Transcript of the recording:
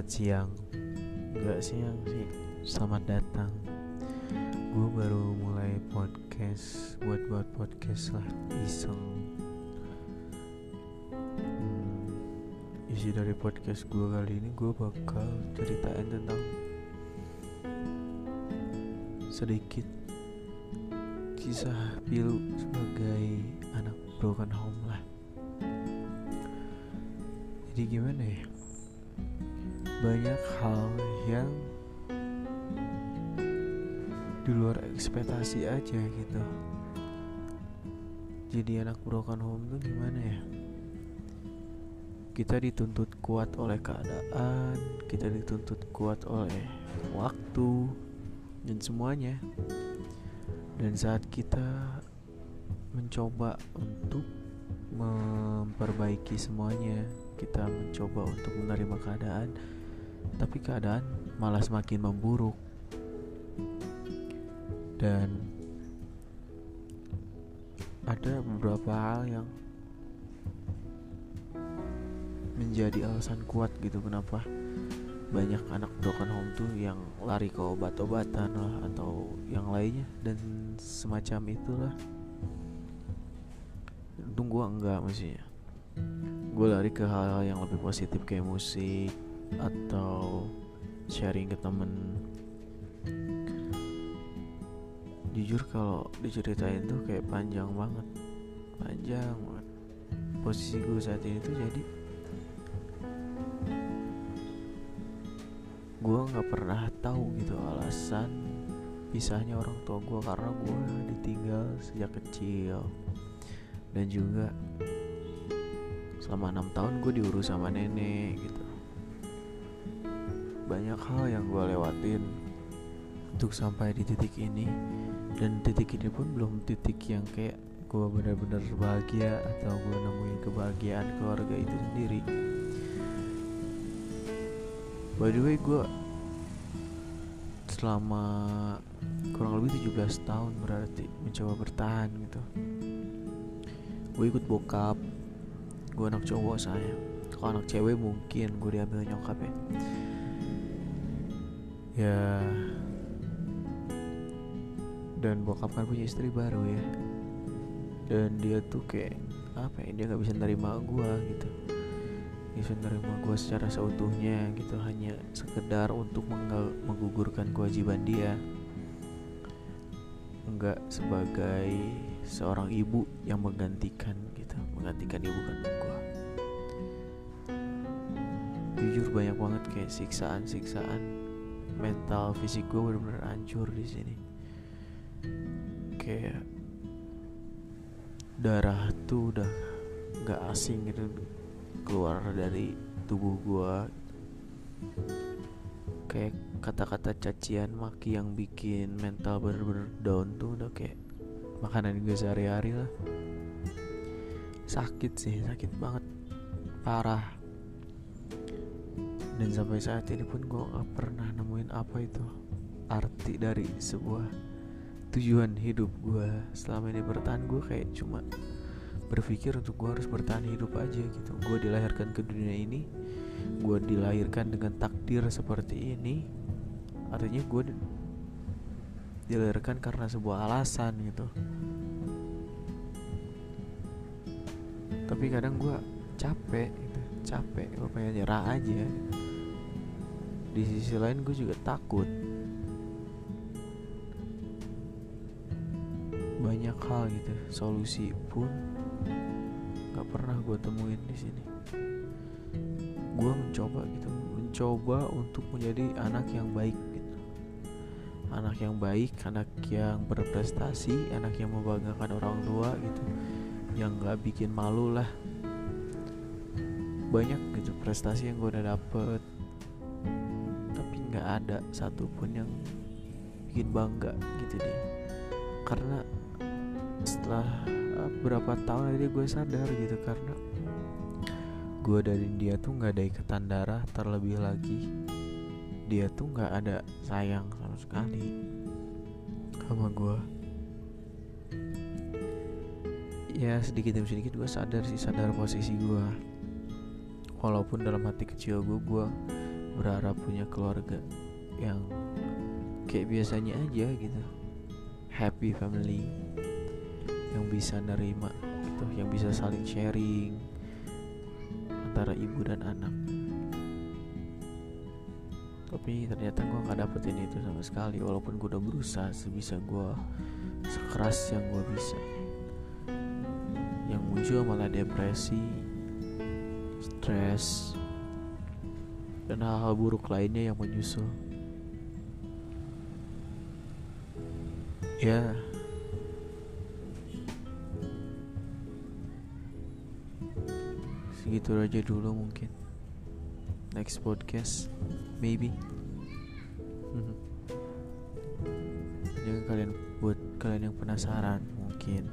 Selamat siang. Enggak siang sih Selamat datang. Gue baru mulai podcast Buat-buat podcast lah Iseng. Hmm, Isi dari podcast gue kali ini Gue bakal ceritain tentang Sedikit Kisah pilu Sebagai anak broken home lah. Jadi gimana ya banyak hal yang di luar ekspektasi aja gitu. Jadi anak broken home tuh gimana ya? Kita dituntut kuat oleh keadaan kita dituntut kuat oleh waktu dan semuanya. Dan saat kita mencoba untuk memperbaiki semuanya kita mencoba untuk menerima keadaan tapi keadaan malah semakin memburuk. Dan ada beberapa hal yang menjadi alasan kuat gitu kenapa banyak anak broken home tuh yang lari ke obat-obatan lah atau yang lainnya. Dan semacam itulah. Untung gue enggak maksudnya. Gue lari ke hal-hal yang lebih positif kayak musik atau sharing ke temen. Jujur kalau diceritain tuh kayak panjang banget. Panjang banget. Posisi gue saat ini tuh jadi gue nggak pernah tahu gitu alasan pisahnya orang tua gue karena gue ditinggal sejak kecil. Dan juga selama enam tahun gue diurus sama nenek gitu banyak hal yang gue lewatin untuk sampai di titik ini. Dan titik ini pun belum titik yang kayak gue benar-benar bahagia atau gue nemuin kebahagiaan keluarga itu sendiri. By the way gue selama kurang lebih 17 tahun berarti mencoba bertahan gitu. Gue ikut bokap gue anak cowok saya kalau anak cewek mungkin gue diambil nyokap ya ya. Dan bokap kan punya istri baru ya. Dan dia tuh kayak apa ya dia nggak bisa nerima gue gitu. Bisa nerima gue secara seutuhnya gitu hanya sekedar untuk menggugurkan kewajiban dia. Enggak sebagai seorang ibu yang menggantikan gitu menggantikan ibu kandung gue jujur banyak banget kayak siksaan-siksaan mental fisik gue bener-bener hancur di sini. Kayak darah tuh udah nggak asing gitu keluar dari tubuh gue kayak kata-kata cacian maki yang bikin mental bener-bener down tuh udah kayak makanan gue sehari-hari lah. Sakit sih sakit banget. Parah dan sampai saat ini pun gue gak pernah nemuin apa itu arti dari sebuah tujuan hidup gue selama ini bertahan gue kayak cuma berpikir untuk gue harus bertahan hidup aja gitu. Gue dilahirkan ke dunia ini gue dilahirkan dengan takdir seperti ini. Artinya gue dilahirkan karena sebuah alasan gitu. Tapi kadang gue capek gitu capek. Gue pengen nyerah aja di sisi lain gue juga takut. Banyak hal gitu solusi pun nggak pernah gue temuin di sini. Gue mencoba gitu mencoba untuk menjadi anak yang baik gitu. Anak yang baik anak yang berprestasi anak yang membanggakan orang tua gitu yang nggak bikin malu lah. Banyak gitu prestasi yang gue udah dapet nggak ada satupun yang bikin bangga gitu deh. Karena setelah uh, berapa tahun akhirnya gue sadar gitu karena gue dari dia tuh nggak ada ikatan darah terlebih lagi. Dia tuh nggak ada sayang sama sekali sama gue. Ya sedikit demi sedikit gue sadar sih sadar posisi gue. Walaupun dalam hati kecil gue gue berharap punya keluarga yang kayak biasanya aja gitu. Happy family. Yang bisa nerima gitu yang bisa saling sharing antara ibu dan anak. Tapi ternyata gue gak dapetin itu sama sekali walaupun gue udah berusaha sebisa gue sekeras yang gue bisa. Yang muncul malah depresi stres dan hal-hal buruk lainnya yang menyusul. Ya. Segitu aja dulu mungkin. Next podcast maybe. Jangan kalian buat kalian yang penasaran mungkin